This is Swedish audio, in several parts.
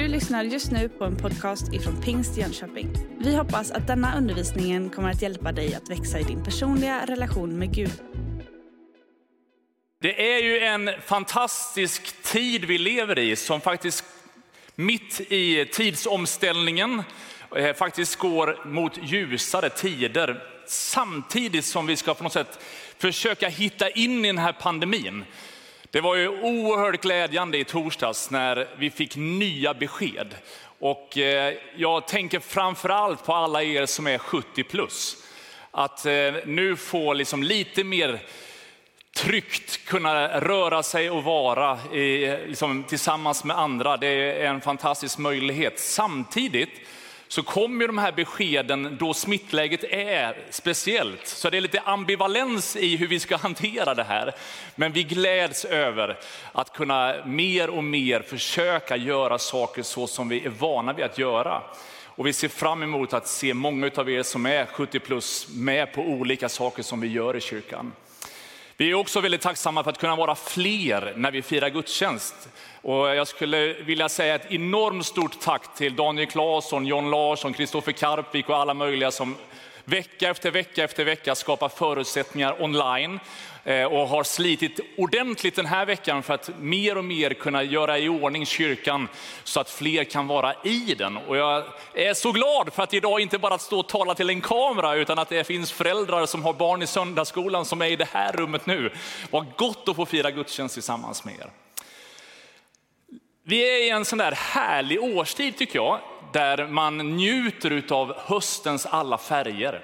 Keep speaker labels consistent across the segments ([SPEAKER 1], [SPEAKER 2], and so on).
[SPEAKER 1] Du lyssnar just nu på en podcast ifrån Pingst Jönköping. Vi hoppas att denna undervisning kommer att hjälpa dig att växa i din personliga relation med Gud.
[SPEAKER 2] Det är ju en fantastisk tid vi lever i som faktiskt mitt i tidsomställningen eh, faktiskt går mot ljusare tider samtidigt som vi ska på något sätt försöka hitta in i den här pandemin. Det var ju oerhört glädjande i torsdags när vi fick nya besked. Och eh, jag tänker framförallt på alla er som är 70 plus. Att eh, nu få liksom lite mer tryggt kunna röra sig och vara liksom, tillsammans med andra. Det är en fantastisk möjlighet. Samtidigt så kommer de här beskeden då smittläget är speciellt. Så det är lite ambivalens i hur vi ska hantera det här. Men vi gläds över att kunna mer och mer försöka göra saker så som vi är vana vid att göra. Och vi ser fram emot att se många av er som är 70 plus med på olika saker som vi gör i kyrkan. Vi är också väldigt tacksamma för att kunna vara fler när vi firar gudstjänst. Och jag skulle vilja säga ett enormt stort tack till Daniel Claesson, John Larsson, Kristoffer Karpvik och alla möjliga som vecka efter vecka efter vecka skapar förutsättningar online Eh, och har slitit ordentligt den här veckan för att mer och mer kunna göra i ordning kyrkan så att fler kan vara i den. Och jag är så glad för att idag inte bara stå och tala till en kamera utan att det finns föräldrar som har barn i söndagsskolan som är i det här rummet nu. Vad gott att få fira gudstjänst tillsammans med er. Vi är i en sån där härlig årstid tycker jag, där man njuter av höstens alla färger.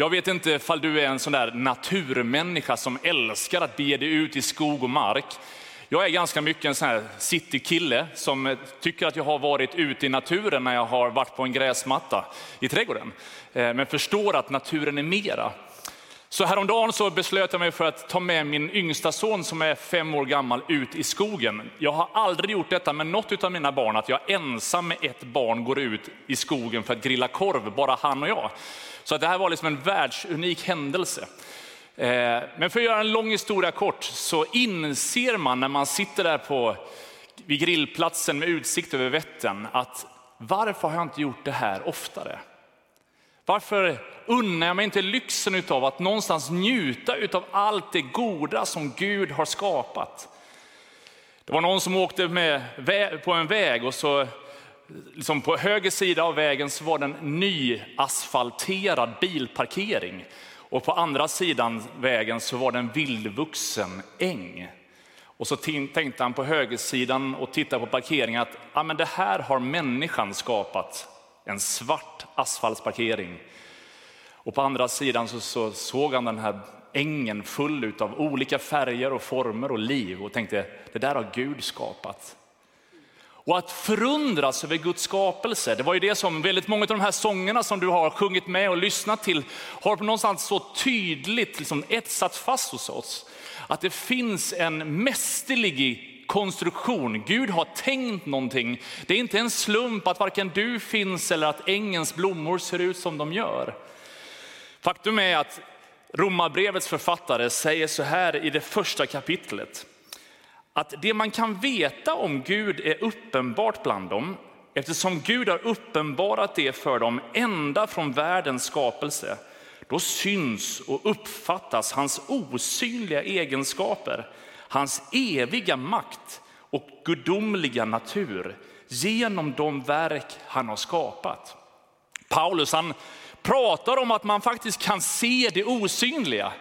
[SPEAKER 2] Jag vet inte ifall du är en sån där naturmänniska som älskar att bege dig ut i skog och mark. Jag är ganska mycket en sån här citykille som tycker att jag har varit ute i naturen när jag har varit på en gräsmatta i trädgården. Eh, men förstår att naturen är mera. Så häromdagen så beslöt jag mig för att ta med min yngsta son som är fem år gammal ut i skogen. Jag har aldrig gjort detta med något av mina barn, att jag ensam med ett barn går ut i skogen för att grilla korv, bara han och jag. Så det här var liksom en världsunik händelse. Eh, men för att göra en lång historia kort så inser man när man sitter där på, vid grillplatsen med utsikt över Vättern att varför har jag inte gjort det här oftare? Varför unnar jag mig inte lyxen av att någonstans njuta av allt det goda som Gud har skapat? Det var någon som åkte med på en väg och så liksom på höger sida av vägen så var det en nyasfalterad bilparkering. Och på andra sidan vägen så var det en vildvuxen äng. Och så tänkte han på högersidan och tittade på parkeringen att ja, men det här har människan skapat. En svart asfaltsparkering. Och på andra sidan så, så såg han den här ängen full av olika färger och former och liv och tänkte det där har Gud skapat. Och att förundras över Guds skapelse, det var ju det som väldigt många av de här sångerna som du har sjungit med och lyssnat till har på någonstans så tydligt liksom etsat fast hos oss. Att det finns en mästerlig konstruktion. Gud har tänkt någonting. Det är inte en slump att varken du finns eller att ängens blommor ser ut som de gör. Faktum är att Romarbrevets författare säger så här i det första kapitlet. Att det man kan veta om Gud är uppenbart bland dem eftersom Gud har uppenbarat det för dem ända från världens skapelse. Då syns och uppfattas hans osynliga egenskaper hans eviga makt och gudomliga natur genom de verk han har skapat. Paulus han pratar om att man faktiskt kan se det osynliga.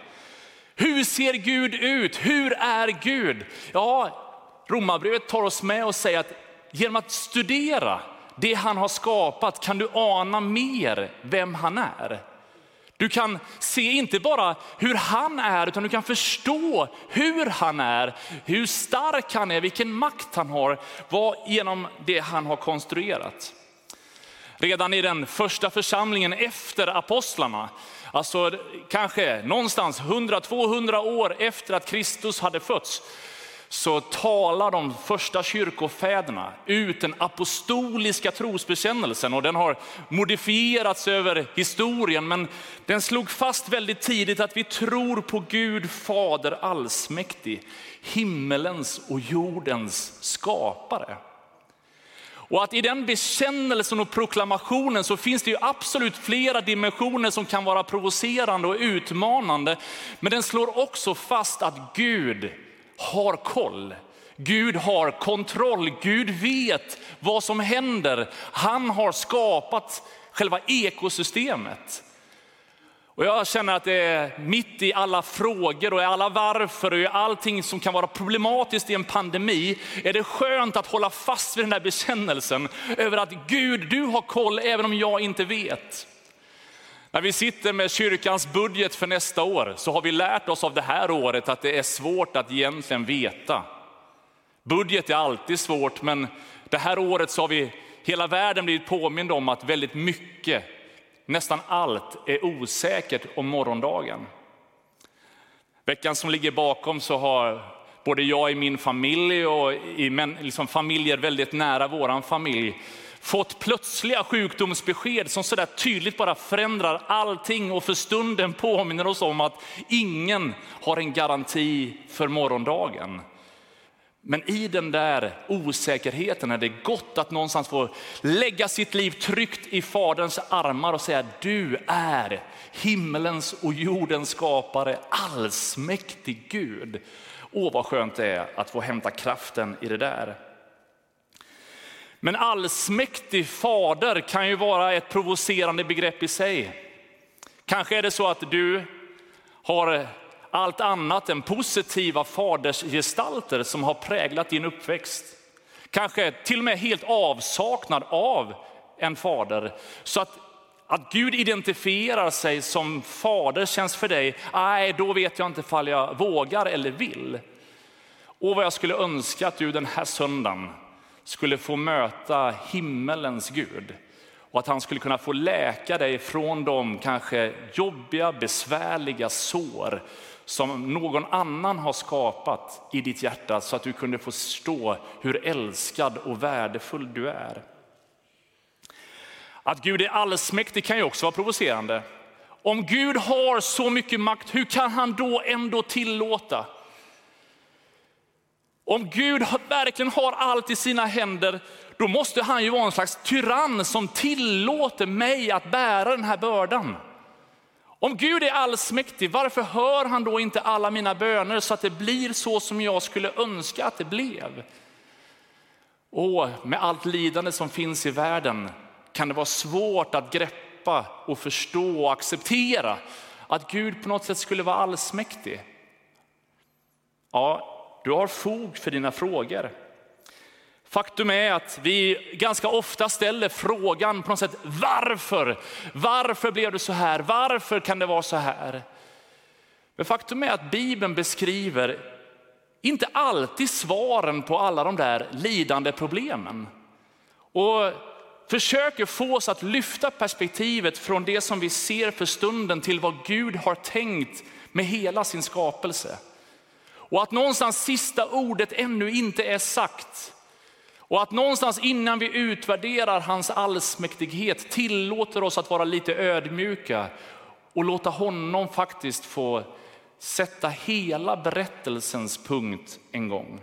[SPEAKER 2] Hur ser Gud ut? Hur är Gud? Ja, Romarbrevet tar oss med och säger att genom att studera det han har skapat kan du ana mer vem han är. Du kan se inte bara hur han är, utan du kan förstå hur han är, hur stark han är, vilken makt han har, vad, genom det han har konstruerat. Redan i den första församlingen efter apostlarna, alltså kanske någonstans 100-200 år efter att Kristus hade fötts, så talar de första kyrkofäderna ut den apostoliska trosbekännelsen och den har modifierats över historien men den slog fast väldigt tidigt att vi tror på Gud fader allsmäktig, himmelens och jordens skapare. Och att i den bekännelsen och proklamationen så finns det ju absolut flera dimensioner som kan vara provocerande och utmanande. Men den slår också fast att Gud har koll. Gud har kontroll, Gud vet vad som händer. Han har skapat själva ekosystemet. Och jag känner att det är mitt i alla frågor och i alla varför och i allting som kan vara problematiskt i en pandemi, är det skönt att hålla fast vid den där bekännelsen över att Gud, du har koll även om jag inte vet. När vi sitter med kyrkans budget för nästa år så har vi lärt oss av det här året att det är svårt att egentligen veta. Budget är alltid svårt, men det här året så har vi hela världen blivit påmind om att väldigt mycket Nästan allt är osäkert om morgondagen. Veckan som ligger bakom så har både jag i min familj och i liksom familjer väldigt nära vår familj fått plötsliga sjukdomsbesked som så där tydligt bara förändrar allting och för stunden påminner oss om att ingen har en garanti för morgondagen. Men i den där osäkerheten är det gott att någonstans få lägga sitt liv tryggt i Faderns armar och säga du är himmelens och jordens skapare, allsmäktig Gud. Åh vad skönt det är att få hämta kraften i det där. Men allsmäktig fader kan ju vara ett provocerande begrepp i sig. Kanske är det så att du har allt annat än positiva fadersgestalter som har präglat din uppväxt. Kanske till och med helt avsaknad av en fader. Så att, att Gud identifierar sig som fader känns för dig, nej då vet jag inte ifall jag vågar eller vill. Och vad jag skulle önska att du den här söndagen skulle få möta himmelens Gud. Och att han skulle kunna få läka dig från de kanske jobbiga, besvärliga sår som någon annan har skapat i ditt hjärta så att du kunde förstå hur älskad och värdefull du är. Att Gud är allsmäktig kan ju också vara provocerande. Om Gud har så mycket makt, hur kan han då ändå tillåta? Om Gud verkligen har allt i sina händer, då måste han ju vara en slags tyrann som tillåter mig att bära den här bördan. Om Gud är allsmäktig, varför hör han då inte alla mina böner så att det blir så som jag skulle önska att det blev? Och med allt lidande som finns i världen kan det vara svårt att greppa och förstå och acceptera att Gud på något sätt skulle vara allsmäktig. Ja, du har fog för dina frågor. Faktum är att vi ganska ofta ställer frågan på något sätt varför? Varför blev det så här? Varför kan det vara så här? Men faktum är att Bibeln beskriver inte alltid svaren på alla de där lidande problemen. Och försöker få oss att lyfta perspektivet från det som vi ser för stunden till vad Gud har tänkt med hela sin skapelse. Och att någonstans sista ordet ännu inte är sagt. Och att någonstans innan vi utvärderar hans allsmäktighet tillåter oss att vara lite ödmjuka och låta honom faktiskt få sätta hela berättelsens punkt en gång.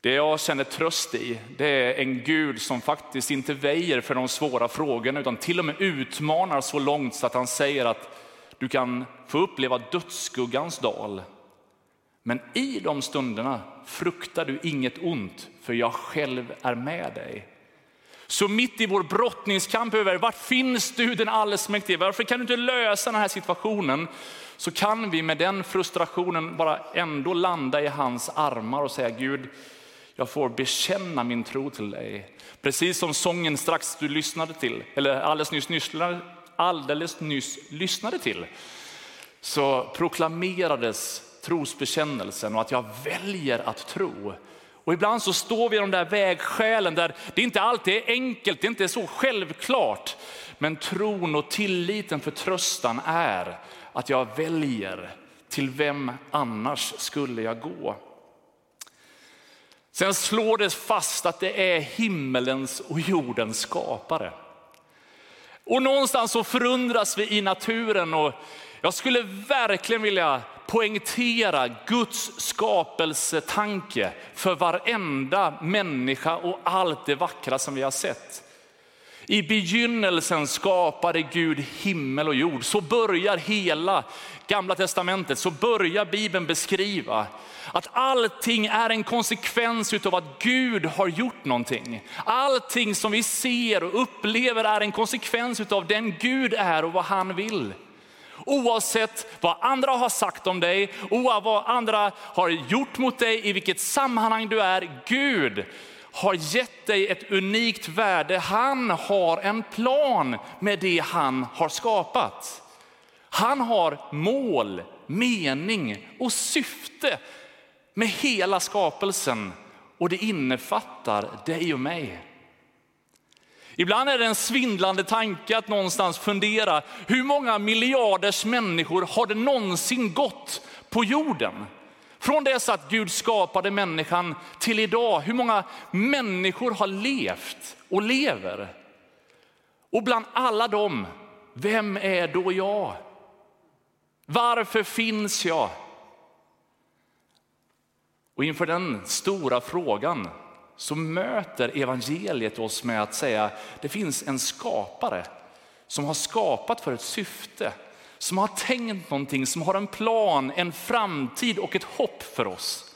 [SPEAKER 2] Det jag känner tröst i, det är en Gud som faktiskt inte väjer för de svåra frågorna, utan till och med utmanar så långt så att han säger att du kan få uppleva dödsskuggans dal. Men i de stunderna fruktar du inget ont, för jag själv är med dig. Så mitt i vår brottningskamp över vart finns du den allsmäktige? Varför kan du inte lösa den här situationen? Så kan vi med den frustrationen bara ändå landa i hans armar och säga Gud, jag får bekänna min tro till dig. Precis som sången strax du lyssnade till, eller alldeles nyss, lyssnade, alldeles nyss lyssnade till, så proklamerades trosbekännelsen och att jag väljer att tro. Och ibland så står vi i de där vägskälen där det inte alltid är enkelt, det är inte så självklart. Men tron och tilliten för tröstan är att jag väljer till vem annars skulle jag gå? Sen slår det fast att det är himmelens och jordens skapare. Och någonstans så förundras vi i naturen och jag skulle verkligen vilja poängtera Guds skapelsetanke för varenda människa och allt det vackra som vi har sett. I begynnelsen skapade Gud himmel och jord. Så börjar hela gamla testamentet, så börjar Bibeln beskriva att allting är en konsekvens av att Gud har gjort någonting. Allting som vi ser och upplever är en konsekvens av den Gud är och vad han vill. Oavsett vad andra har sagt om dig, oavsett vad andra har gjort mot dig, i vilket sammanhang du är, Gud har gett dig ett unikt värde. Han har en plan med det han har skapat. Han har mål, mening och syfte med hela skapelsen och det innefattar dig och mig. Ibland är det en svindlande tanke att någonstans fundera, hur många miljarders människor har det någonsin gått på jorden? Från dess att Gud skapade människan till idag, hur många människor har levt och lever? Och bland alla dem, vem är då jag? Varför finns jag? Och inför den stora frågan så möter evangeliet oss med att säga det finns en skapare som har skapat för ett syfte, som har tänkt någonting, som har en plan, en framtid och ett hopp för oss.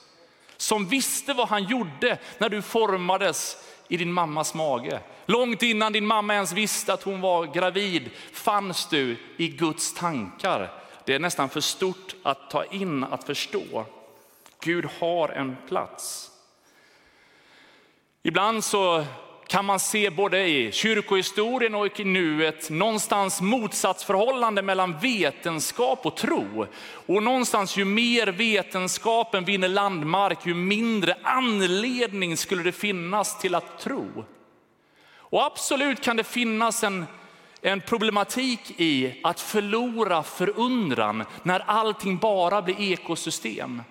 [SPEAKER 2] Som visste vad han gjorde när du formades i din mammas mage. Långt innan din mamma ens visste att hon var gravid fanns du i Guds tankar. Det är nästan för stort att ta in, att förstå. Gud har en plats. Ibland så kan man se både i kyrkohistorien och i nuet någonstans motsatsförhållande mellan vetenskap och tro. Och någonstans ju mer vetenskapen vinner landmark, ju mindre anledning skulle det finnas till att tro. Och absolut kan det finnas en, en problematik i att förlora förundran när allting bara blir ekosystem.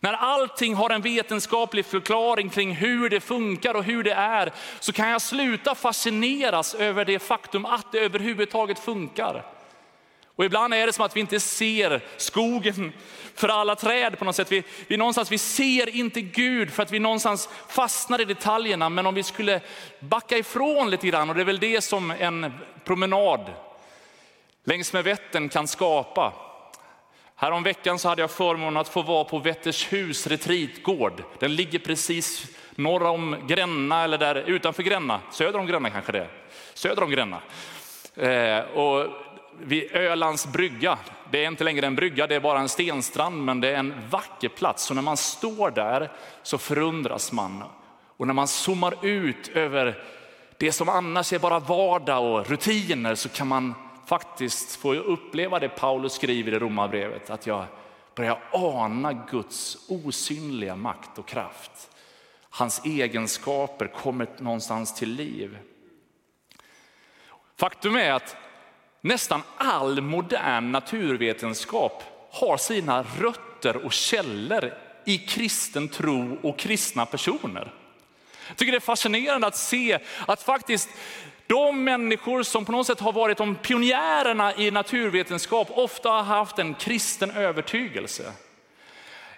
[SPEAKER 2] När allting har en vetenskaplig förklaring kring hur det funkar och hur det är, så kan jag sluta fascineras över det faktum att det överhuvudtaget funkar. Och ibland är det som att vi inte ser skogen för alla träd på något sätt. Vi, vi, någonstans, vi ser inte Gud för att vi någonstans fastnar i detaljerna. Men om vi skulle backa ifrån lite grann, och det är väl det som en promenad längs med Vättern kan skapa. Häromveckan så hade jag förmånen att få vara på Vättershus retreatgård. Den ligger precis norr om Gränna, eller där utanför Gränna, söder om Gränna kanske det Söder om Gränna. Eh, och vid Ölands brygga, det är inte längre en brygga, det är bara en stenstrand, men det är en vacker plats. Så när man står där så förundras man. Och när man zoomar ut över det som annars är bara vardag och rutiner så kan man faktiskt får jag uppleva det Paulus skriver i Romarbrevet, att jag börjar ana Guds osynliga makt och kraft. Hans egenskaper kommer någonstans till liv. Faktum är att nästan all modern naturvetenskap har sina rötter och källor i kristen tro och kristna personer. Jag tycker det är fascinerande att se att faktiskt de människor som på något sätt har varit de pionjärerna i naturvetenskap ofta har haft en kristen övertygelse.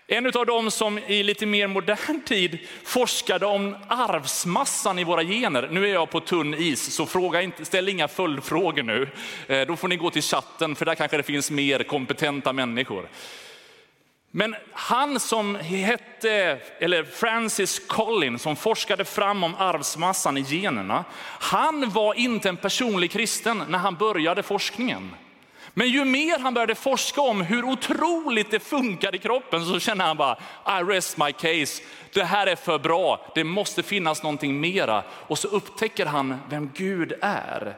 [SPEAKER 2] En av dem som i lite mer modern tid forskade om arvsmassan i våra gener. Nu är jag på tunn is, så fråga inte, ställ inga följdfrågor nu. Eh, då får ni gå till chatten, för där kanske det finns mer kompetenta människor. Men han som hette, eller Francis Collin, som forskade fram om arvsmassan i generna, han var inte en personlig kristen när han började forskningen. Men ju mer han började forska om hur otroligt det funkar i kroppen så kände han bara, I rest my case. Det här är för bra, det måste finnas någonting mera. Och så upptäcker han vem Gud är.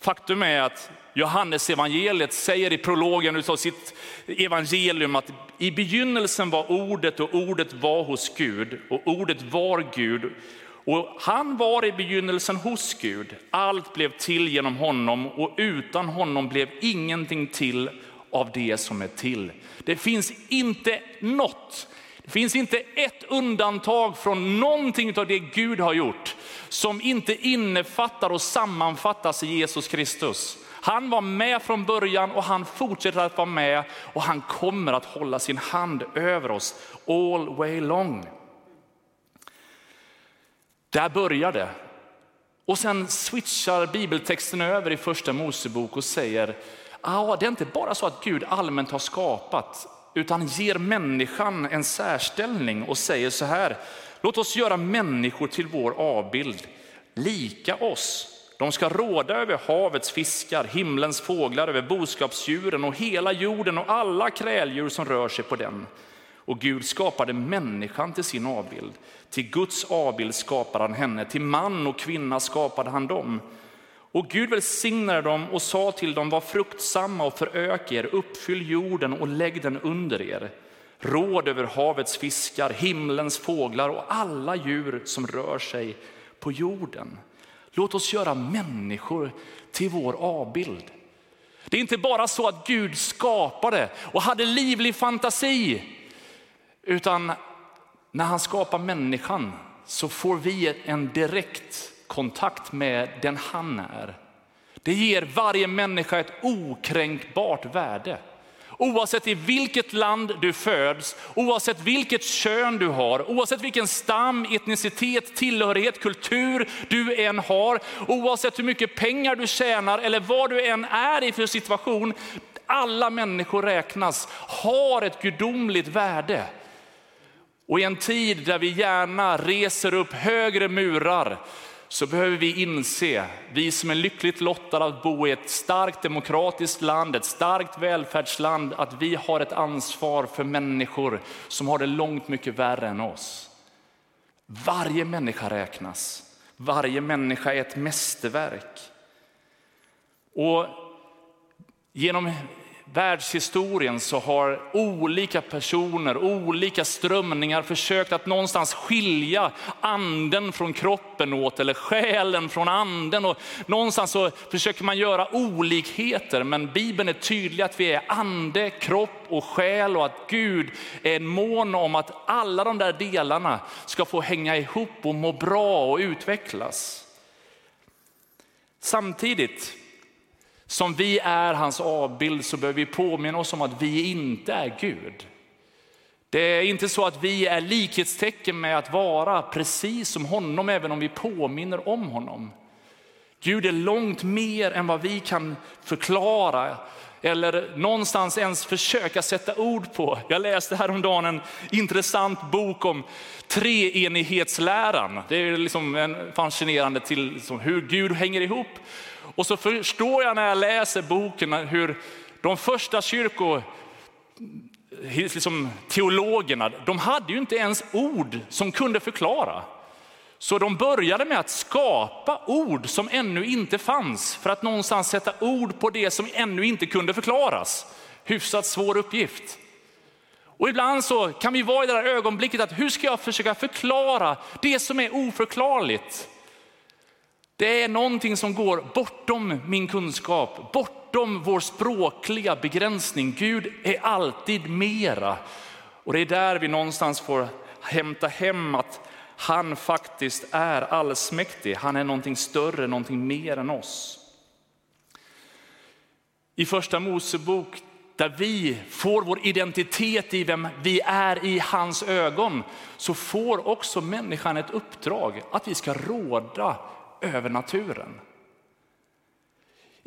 [SPEAKER 2] Faktum är att Johannes evangeliet säger i prologen av sitt evangelium att i begynnelsen var ordet och ordet var hos Gud och ordet var Gud. Och han var i begynnelsen hos Gud. Allt blev till genom honom och utan honom blev ingenting till av det som är till. Det finns inte något, det finns inte ett undantag från någonting av det Gud har gjort som inte innefattar och sammanfattas i Jesus Kristus. Han var med från början och han fortsätter att vara med och han kommer att hålla sin hand över oss all way long. Där börjar det. Och sen switchar bibeltexten över i första Mosebok och säger, ah, det är inte bara så att Gud allmänt har skapat, utan ger människan en särställning och säger så här, låt oss göra människor till vår avbild, lika oss. De ska råda över havets fiskar, himlens fåglar, över boskapsdjuren och hela jorden och alla kräldjur som rör sig på den. Och Gud skapade människan till sin avbild. Till Guds avbild skapade han henne, till man och kvinna skapade han dem. Och Gud välsignade dem och sa till dem, var fruktsamma och förök er, uppfyll jorden och lägg den under er. Råd över havets fiskar, himlens fåglar och alla djur som rör sig på jorden. Låt oss göra människor till vår avbild. Det är inte bara så att Gud skapade och hade livlig fantasi, utan när han skapar människan så får vi en direkt kontakt med den han är. Det ger varje människa ett okränkbart värde. Oavsett i vilket land du föds, oavsett vilket kön du har, oavsett vilken stam, etnicitet, tillhörighet, kultur du än har, oavsett hur mycket pengar du tjänar eller vad du än är i för situation, alla människor räknas, har ett gudomligt värde. Och i en tid där vi gärna reser upp högre murar så behöver vi inse, vi som är lyckligt lottade att bo i ett starkt demokratiskt land, ett starkt välfärdsland, att vi har ett ansvar för människor som har det långt mycket värre än oss. Varje människa räknas. Varje människa är ett mästerverk. Och genom världshistorien så har olika personer, olika strömningar försökt att någonstans skilja anden från kroppen åt eller själen från anden. Och någonstans så försöker man göra olikheter men Bibeln är tydlig att vi är ande, kropp och själ och att Gud är en mån om att alla de där delarna ska få hänga ihop och må bra och utvecklas. Samtidigt som vi är hans avbild så behöver vi påminna oss om att vi inte är Gud. Det är inte så att vi är likhetstecken med att vara precis som honom, även om vi påminner om honom. Gud är långt mer än vad vi kan förklara eller någonstans ens försöka sätta ord på. Jag läste häromdagen en intressant bok om treenighetsläran. Det är liksom en fascinerande till liksom hur Gud hänger ihop. Och så förstår jag när jag läser boken hur de första kyrko liksom, teologerna, de hade ju inte ens ord som kunde förklara. Så de började med att skapa ord som ännu inte fanns för att någonstans sätta ord på det som ännu inte kunde förklaras. Hyfsat svår uppgift. Och ibland så kan vi vara i det där ögonblicket att hur ska jag försöka förklara det som är oförklarligt? Det är någonting som går bortom min kunskap, bortom vår språkliga begränsning. Gud är alltid mera. Och det är där vi någonstans får hämta hem att han faktiskt är allsmäktig. Han är någonting större, någonting mer än oss. I första Mosebok där vi får vår identitet i vem vi är i hans ögon, så får också människan ett uppdrag att vi ska råda över naturen.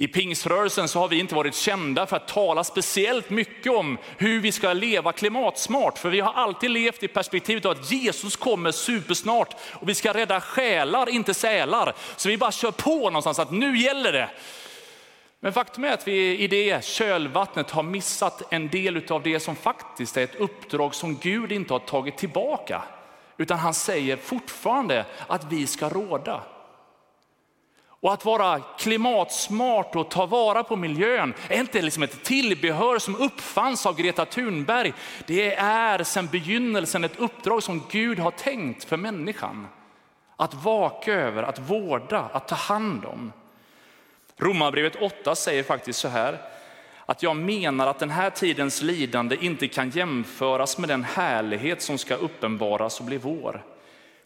[SPEAKER 2] I pingsrörelsen så har vi inte varit kända för att tala speciellt mycket om hur vi ska leva klimatsmart. För vi har alltid levt i perspektivet av att Jesus kommer supersnart och vi ska rädda själar, inte sälar. Så vi bara kör på någonstans att nu gäller det. Men faktum är att vi i det kölvattnet har missat en del av det som faktiskt är ett uppdrag som Gud inte har tagit tillbaka. Utan han säger fortfarande att vi ska råda. Och att vara klimatsmart och ta vara på miljön är inte liksom ett tillbehör som uppfanns av Greta Thunberg. Det är sedan begynnelsen ett uppdrag som Gud har tänkt för människan. Att vaka över, att vårda, att ta hand om. Romarbrevet 8 säger faktiskt så här, att jag menar att den här tidens lidande inte kan jämföras med den härlighet som ska uppenbaras och bli vår.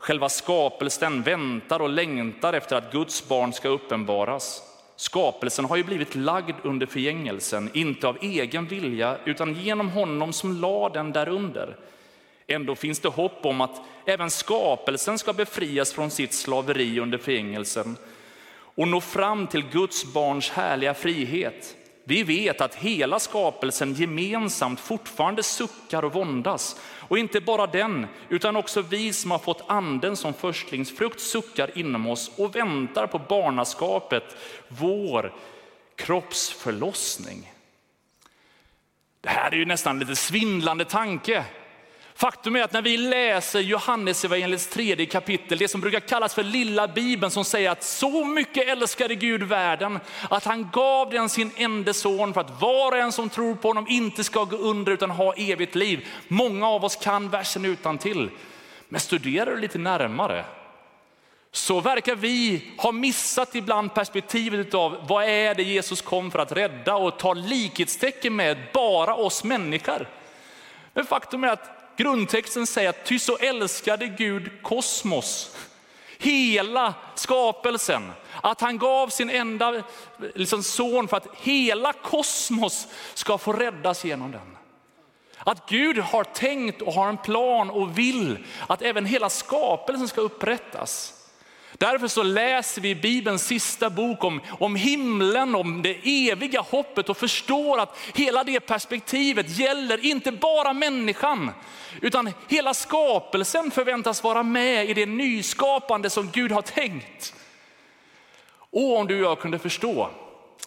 [SPEAKER 2] Själva skapelsen väntar och längtar efter att Guds barn ska uppenbaras. Skapelsen har ju blivit lagd under förgängelsen, inte av egen vilja, utan genom honom som lade den därunder. Ändå finns det hopp om att även skapelsen ska befrias från sitt slaveri under förgängelsen och nå fram till Guds barns härliga frihet. Vi vet att hela skapelsen gemensamt fortfarande suckar och våndas. Och inte bara den, utan också vi som har fått anden som förstlingsfrukt suckar inom oss och väntar på barnaskapet, vår kroppsförlossning. Det här är ju nästan lite svindlande tanke. Faktum är att när vi läser Johannesevangeliets tredje kapitel, det som brukar kallas för lilla bibeln som säger att så mycket älskade Gud världen att han gav den sin enda son för att var och en som tror på honom inte ska gå under utan ha evigt liv. Många av oss kan versen utan till. Men studerar du lite närmare så verkar vi ha missat ibland perspektivet av vad är det Jesus kom för att rädda och ta likhetstecken med bara oss människor. Men faktum är att Grundtexten säger att ty så älskade Gud kosmos, hela skapelsen, att han gav sin enda liksom, son för att hela kosmos ska få räddas genom den. Att Gud har tänkt och har en plan och vill att även hela skapelsen ska upprättas. Därför så läser vi Bibelns sista bok om, om himlen, om det eviga hoppet och förstår att hela det perspektivet gäller inte bara människan, utan hela skapelsen förväntas vara med i det nyskapande som Gud har tänkt. Och om du och jag kunde förstå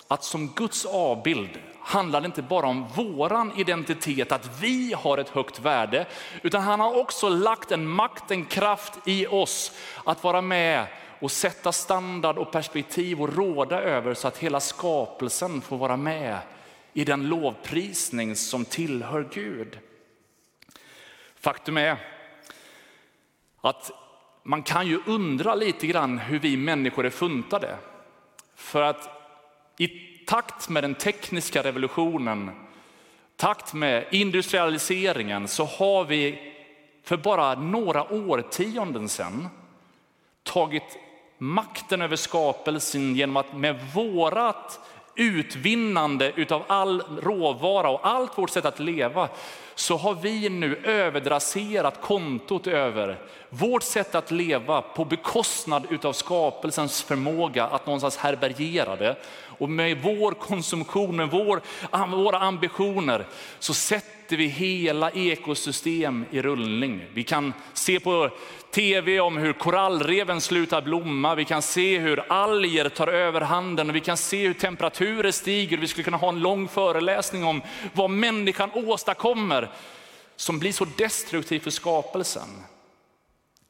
[SPEAKER 2] att som Guds avbild handlar det inte bara om våran identitet, att vi har ett högt värde, utan han har också lagt en makt, en kraft i oss att vara med och sätta standard och perspektiv och råda över så att hela skapelsen får vara med i den lovprisning som tillhör Gud. Faktum är att man kan ju undra lite grann hur vi människor är funtade. För att i takt med den tekniska revolutionen, takt med industrialiseringen så har vi för bara några årtionden sedan tagit makten över skapelsen genom att med vårat utvinnande utav all råvara och allt vårt sätt att leva så har vi nu överdraserat kontot över vårt sätt att leva på bekostnad utav skapelsens förmåga att någonstans härbärgera det. Och med vår konsumtion, med vår, våra ambitioner så sätter sätter vi hela ekosystem i rullning. Vi kan se på tv om hur korallreven slutar blomma, vi kan se hur alger tar över handen och vi kan se hur temperaturer stiger. Vi skulle kunna ha en lång föreläsning om vad människan åstadkommer som blir så destruktivt för skapelsen.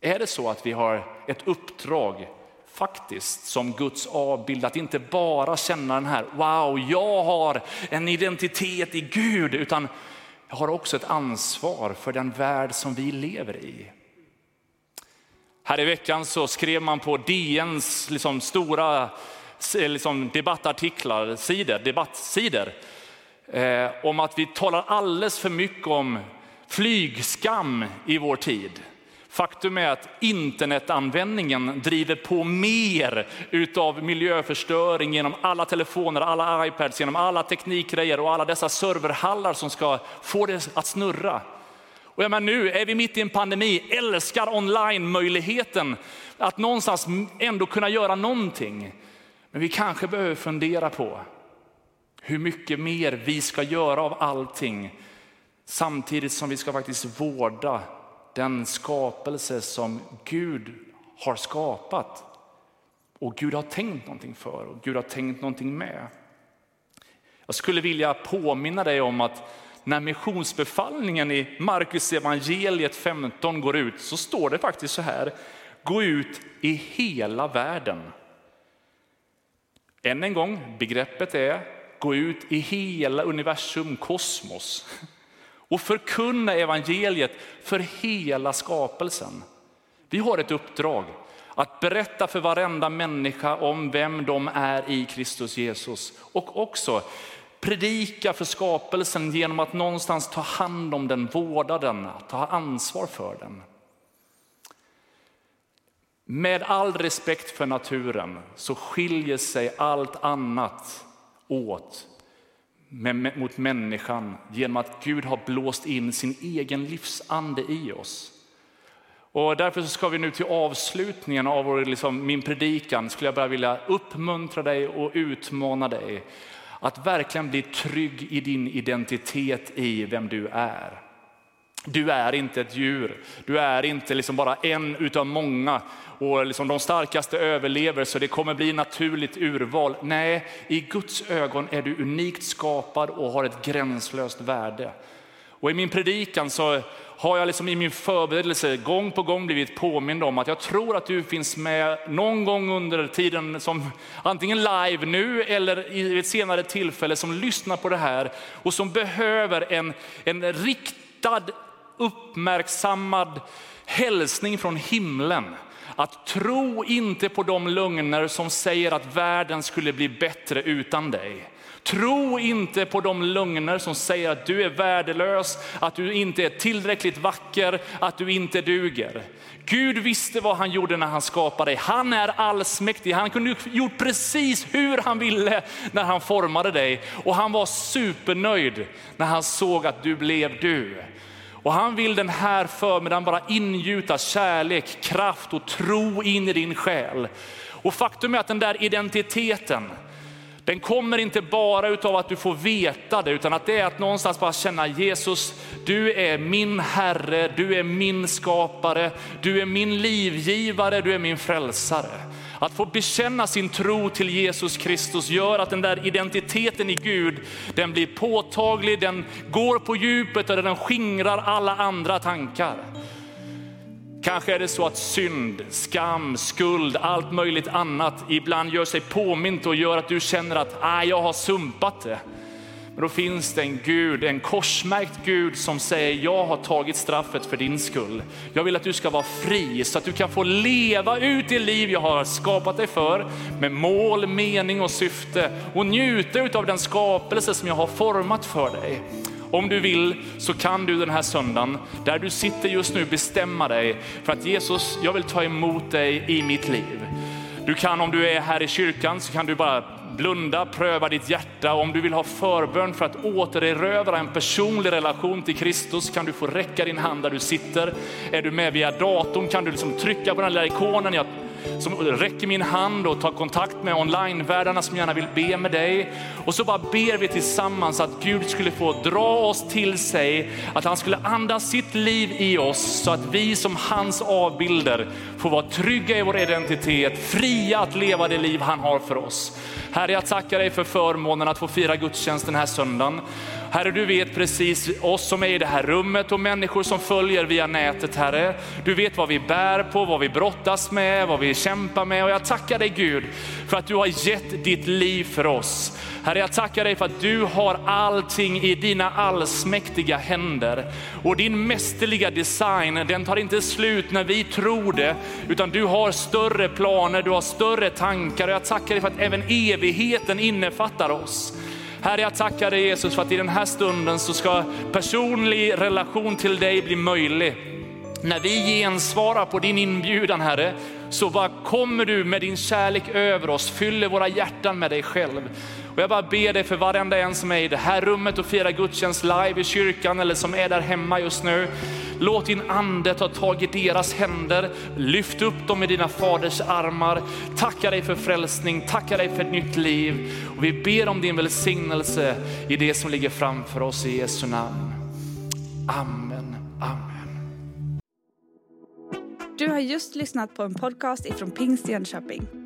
[SPEAKER 2] Är det så att vi har ett uppdrag faktiskt som Guds avbild, att inte bara känna den här, wow, jag har en identitet i Gud, utan har också ett ansvar för den värld som vi lever i. Här i veckan så skrev man på DNs liksom stora eh, liksom debattartiklar, sidor, debattsidor, eh, om att vi talar alldeles för mycket om flygskam i vår tid. Faktum är att internetanvändningen driver på mer utav miljöförstöring genom alla telefoner, alla iPads, genom alla teknikgrejer och alla dessa serverhallar som ska få det att snurra. Och jag menar, nu är vi mitt i en pandemi, älskar online-möjligheten att någonstans ändå kunna göra någonting. Men vi kanske behöver fundera på hur mycket mer vi ska göra av allting samtidigt som vi ska faktiskt vårda den skapelse som Gud har skapat och Gud har tänkt någonting för och Gud har tänkt någonting med. Jag skulle vilja påminna dig om att när missionsbefallningen i Markus evangeliet 15 går ut så står det faktiskt så här, gå ut i hela världen. Än en gång, begreppet är gå ut i hela universum, kosmos och förkunna evangeliet för hela skapelsen. Vi har ett uppdrag att berätta för varenda människa om vem de är i Kristus Jesus och också predika för skapelsen genom att någonstans ta hand om den, vårda den, ta ansvar för den. Med all respekt för naturen så skiljer sig allt annat åt mot människan genom att Gud har blåst in sin egen livsande i oss. Och därför ska vi nu till avslutningen av vår, liksom, min predikan skulle jag bara vilja uppmuntra dig och utmana dig att verkligen bli trygg i din identitet i vem du är. Du är inte ett djur, du är inte liksom bara en utav många och liksom de starkaste överlever så det kommer bli naturligt urval. Nej, i Guds ögon är du unikt skapad och har ett gränslöst värde. Och i min predikan så har jag liksom i min förberedelse gång på gång blivit påmind om att jag tror att du finns med någon gång under tiden som antingen live nu eller i ett senare tillfälle som lyssnar på det här och som behöver en, en riktad uppmärksammad hälsning från himlen. Att tro inte på de lögner som säger att världen skulle bli bättre utan dig. Tro inte på de lögner som säger att du är värdelös, att du inte är tillräckligt vacker, att du inte duger. Gud visste vad han gjorde när han skapade dig. Han är allsmäktig. Han kunde gjort precis hur han ville när han formade dig. Och han var supernöjd när han såg att du blev du. Och han vill den här förmiddagen bara ingjuta kärlek, kraft och tro in i din själ. Och faktum är att den där identiteten, den kommer inte bara utav att du får veta det, utan att det är att någonstans bara känna Jesus, du är min Herre, du är min skapare, du är min livgivare, du är min frälsare. Att få bekänna sin tro till Jesus Kristus gör att den där identiteten i Gud, den blir påtaglig, den går på djupet och den skingrar alla andra tankar. Kanske är det så att synd, skam, skuld, allt möjligt annat ibland gör sig påmint och gör att du känner att ah, jag har sumpat det. Men då finns det en Gud, en korsmärkt Gud som säger, jag har tagit straffet för din skull. Jag vill att du ska vara fri så att du kan få leva ut det liv jag har skapat dig för med mål, mening och syfte och njuta av den skapelse som jag har format för dig. Om du vill så kan du den här söndagen, där du sitter just nu, bestämma dig för att Jesus, jag vill ta emot dig i mitt liv. Du kan om du är här i kyrkan så kan du bara blunda, pröva ditt hjärta. Om du vill ha förbön för att återerövra en personlig relation till Kristus kan du få räcka din hand där du sitter. Är du med via datorn kan du liksom trycka på den lilla ikonen. Jag som räcker min hand och tar kontakt med onlinevärdarna som gärna vill be med dig. Och så bara ber vi tillsammans att Gud skulle få dra oss till sig, att han skulle andas sitt liv i oss så att vi som hans avbilder får vara trygga i vår identitet, fria att leva det liv han har för oss. Herre, jag tackar dig för förmånen att få fira gudstjänst den här söndagen. Herre, du vet precis oss som är i det här rummet och människor som följer via nätet, Herre. Du vet vad vi bär på, vad vi brottas med, vad vi kämpar med. Och jag tackar dig Gud för att du har gett ditt liv för oss. Herre, jag tackar dig för att du har allting i dina allsmäktiga händer. Och din mästerliga design, den tar inte slut när vi tror det, utan du har större planer, du har större tankar. Och jag tackar dig för att även evigheten innefattar oss. Herre, jag tackar dig Jesus för att i den här stunden så ska personlig relation till dig bli möjlig. När vi gensvarar på din inbjudan Herre, så bara kommer du med din kärlek över oss, fyller våra hjärtan med dig själv. Och jag bara ber dig för varenda en som är i det här rummet och firar gudstjänst live i kyrkan eller som är där hemma just nu. Låt din ande ta tag i deras händer, lyft upp dem i dina faders armar. Tacka dig för frälsning, tacka dig för ett nytt liv. Och vi ber om din välsignelse i det som ligger framför oss i Jesu namn. Amen, amen.
[SPEAKER 1] Du har just lyssnat på en podcast ifrån Pingst Jönköping.